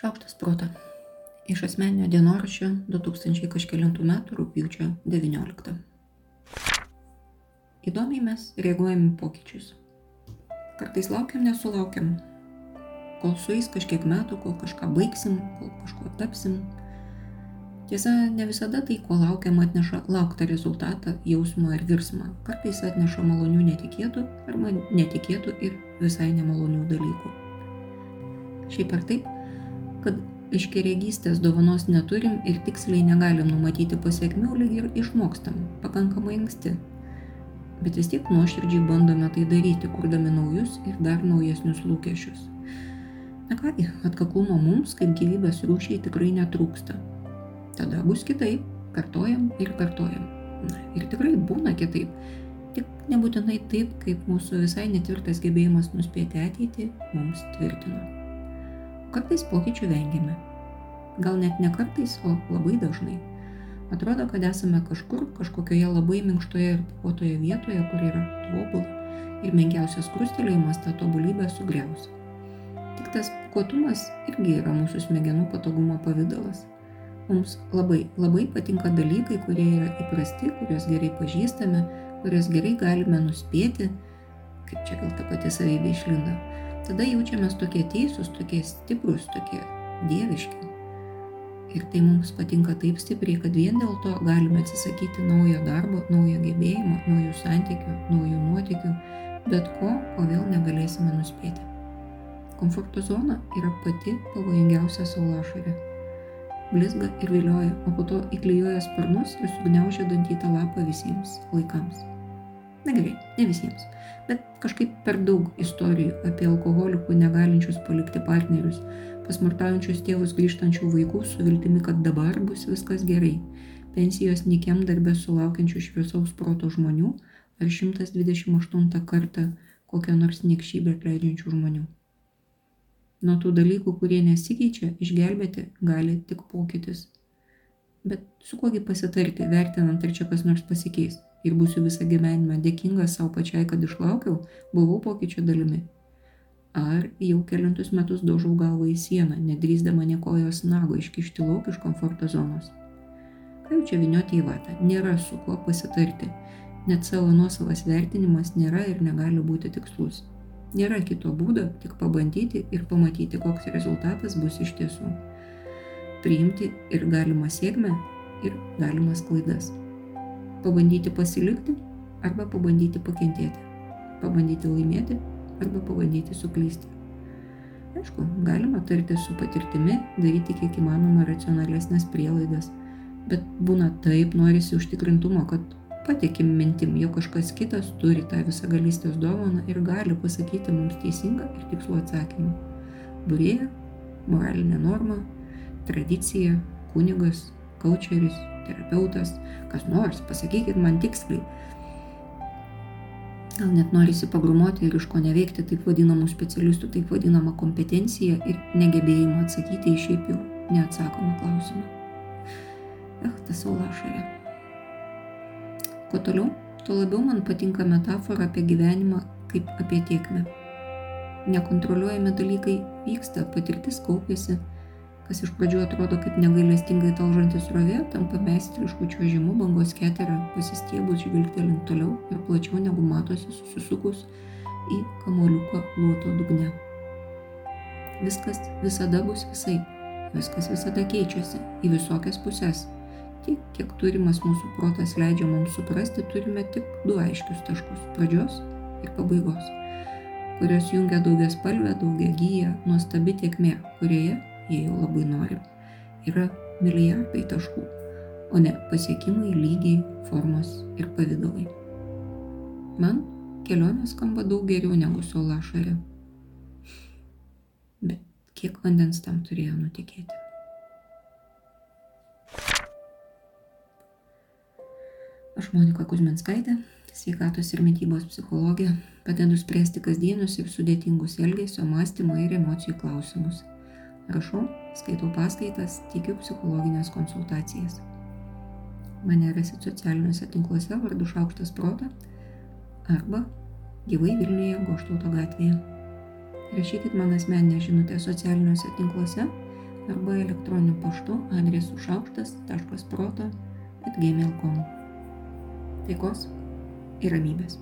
Šaukštas protą. Iš asmeninio dienoraščio 2000 kažkėlintų metų rūpjūčio 19. Įdomiai mes reaguojam į pokyčius. Kartais laukiam, nesulaukiam. Kol sueis kažkiek metų, kol kažką baigsim, kol kažko tapsim. Tiesa, ne visada tai, ko laukiam, atneša lauktą rezultatą, jausmą ir virsmą. Kartais atneša malonių netikėtų arba netikėtų ir visai nemalonių dalykų. Šiaip ar taip, kad aiškiaregystės dovanos neturim ir tiksliai negalim numatyti pasiekmių, lyg ir išmokstam pakankamai anksti. Bet vis tiek nuoširdžiai bandome tai daryti, kurdami naujus ir dar naujesnius lūkesčius. Na kągi, atkaklumo mums kaip gyvybės rūšiai tikrai netrūksta. Tada bus kitaip, kartojam ir kartojam. Na, ir tikrai būna kitaip. Tik nebūtinai taip, kaip mūsų visai netvirtas gebėjimas nuspėti ateitį mums tvirtino. Kartais pokyčių vengiame. Gal net ne kartais, o labai dažnai. Atrodo, kad esame kažkur, kažkokioje labai minkštoje ir puotoje vietoje, kur yra tobula ir menkiausias krustelėjimas tą tobulybę sugriaus. Tik tas puotumas irgi yra mūsų smegenų patogumo pavydalas. Mums labai, labai patinka dalykai, kurie yra įprasti, kuriuos gerai pažįstame, kuriuos gerai galime nuspėti, kaip čia gal ta pati savybė išlinda tada jaučiamės tokie teisūs, tokie stiprus, tokie dieviški. Ir tai mums patinka taip stipriai, kad vien dėl to galime atsisakyti naujo darbo, naujo gebėjimo, naujų santykių, naujų nuotykių, bet ko, ko vėl negalėsime nuspėti. Komforto zona yra pati pavojingiausia saulašarė. Blizga ir vilioja, o po to įklijuoja sparnus ir sugniaužia dantytą lapą visiems laikams. Na gerai, ne visiems bet kažkaip per daug istorijų apie alkoholikų negalinčius palikti partnerius, pasmartaujančius tėvus grįžtančių vaikų su viltimi, kad dabar bus viskas gerai, pensijos nikiam darbę sulaukiančių šviesaus proto žmonių ar 128 kartą kokią nors niekšybę atleidžiančių žmonių. Nuo tų dalykų, kurie nesikeičia, išgelbėti gali tik pokytis. Bet su kuogi pasitarti, vertinant, ar čia kas nors pasikeis ir būsiu visą gyvenimą dėkingas savo pačiai, kad išlaukiau, buvau pokyčio dalimi. Ar jau kelintus metus daužau galvą į sieną, nedrįsdama niekojos nago iškišti lauk iš komforto zonos. Ką jau čia vinioti į vatą, nėra su kuo pasitarti, net savo nuosavas vertinimas nėra ir negali būti tikslus. Nėra kito būdo, tik pabandyti ir pamatyti, koks rezultatas bus iš tiesų. Priimti ir galimą sėkmę, ir galimas klaidas. Pabandyti pasilikti arba pabandyti pakentėti. Pabandyti laimėti arba pabandyti suklysti. Aišku, galima tarti su patirtimi, daryti kiek įmanoma racionalesnės prielaidas, bet būna taip norisi užtikrintumo, kad patikim mintim, jog kažkas kitas turi tą visagalystės dovaną ir gali pasakyti mums teisingą ir tikslų atsakymą. Burėja, moralinė norma, tradicija, kunigas, kočeris, terapeutas, kas nors, pasakykit man tiksliai. Gal net norisi pagrumoti ir iš ko neveikti taip vadinamų specialistų, taip vadinamą kompetenciją ir negebėjimą atsakyti į šiaip jau neatsakomą klausimą. Ech, tas saulašarė. Kuo toliau, tuo labiau man patinka metafora apie gyvenimą kaip apie tiekmę. Nekontroliuojami dalykai vyksta, patirtis kaupėsi, kas iš pradžių atrodo kaip negailestingai talžantis rovė, tampa meistrišku čiuožimu bangos keterą, pasistiebus žvilgtelint toliau ir plačiau negu matosi susisukus į kamoliuko luoto dugne. Viskas visada bus visai, viskas visada keičiasi į visokias puses. Tiek, kiek turimas mūsų protas leidžia mums suprasti, turime tik du aiškius taškus - pradžios ir pabaigos, kurios jungia daugia spalvę, daugia gyją, nuostabi tiekmė, kurioje jei jau labai norim, yra milijardai taškų, o ne pasiekimai, lygiai, formos ir pavydalai. Man kelionė skamba daug geriau negu solašarė. Bet kiek vandens tam turėjo nutikėti? Aš Monika Kuzminskaitė, sveikatos ir mytybos psichologė, padedu spręsti kasdienius ir sudėtingus elgesio, mąstymo ir emocijų klausimus Rašau, skaitau paskaitas, teikiu psichologinės konsultacijas. Mane rasit socialiniuose tinkluose vardu Šaukštas Prota arba gyvai Vilniuje Goštauto gatvėje. Rašykit man asmeninę žinutę socialiniuose tinkluose arba elektroniniu paštu adresu šaukštas.proto atgmail.com. Taikos ir ramybės.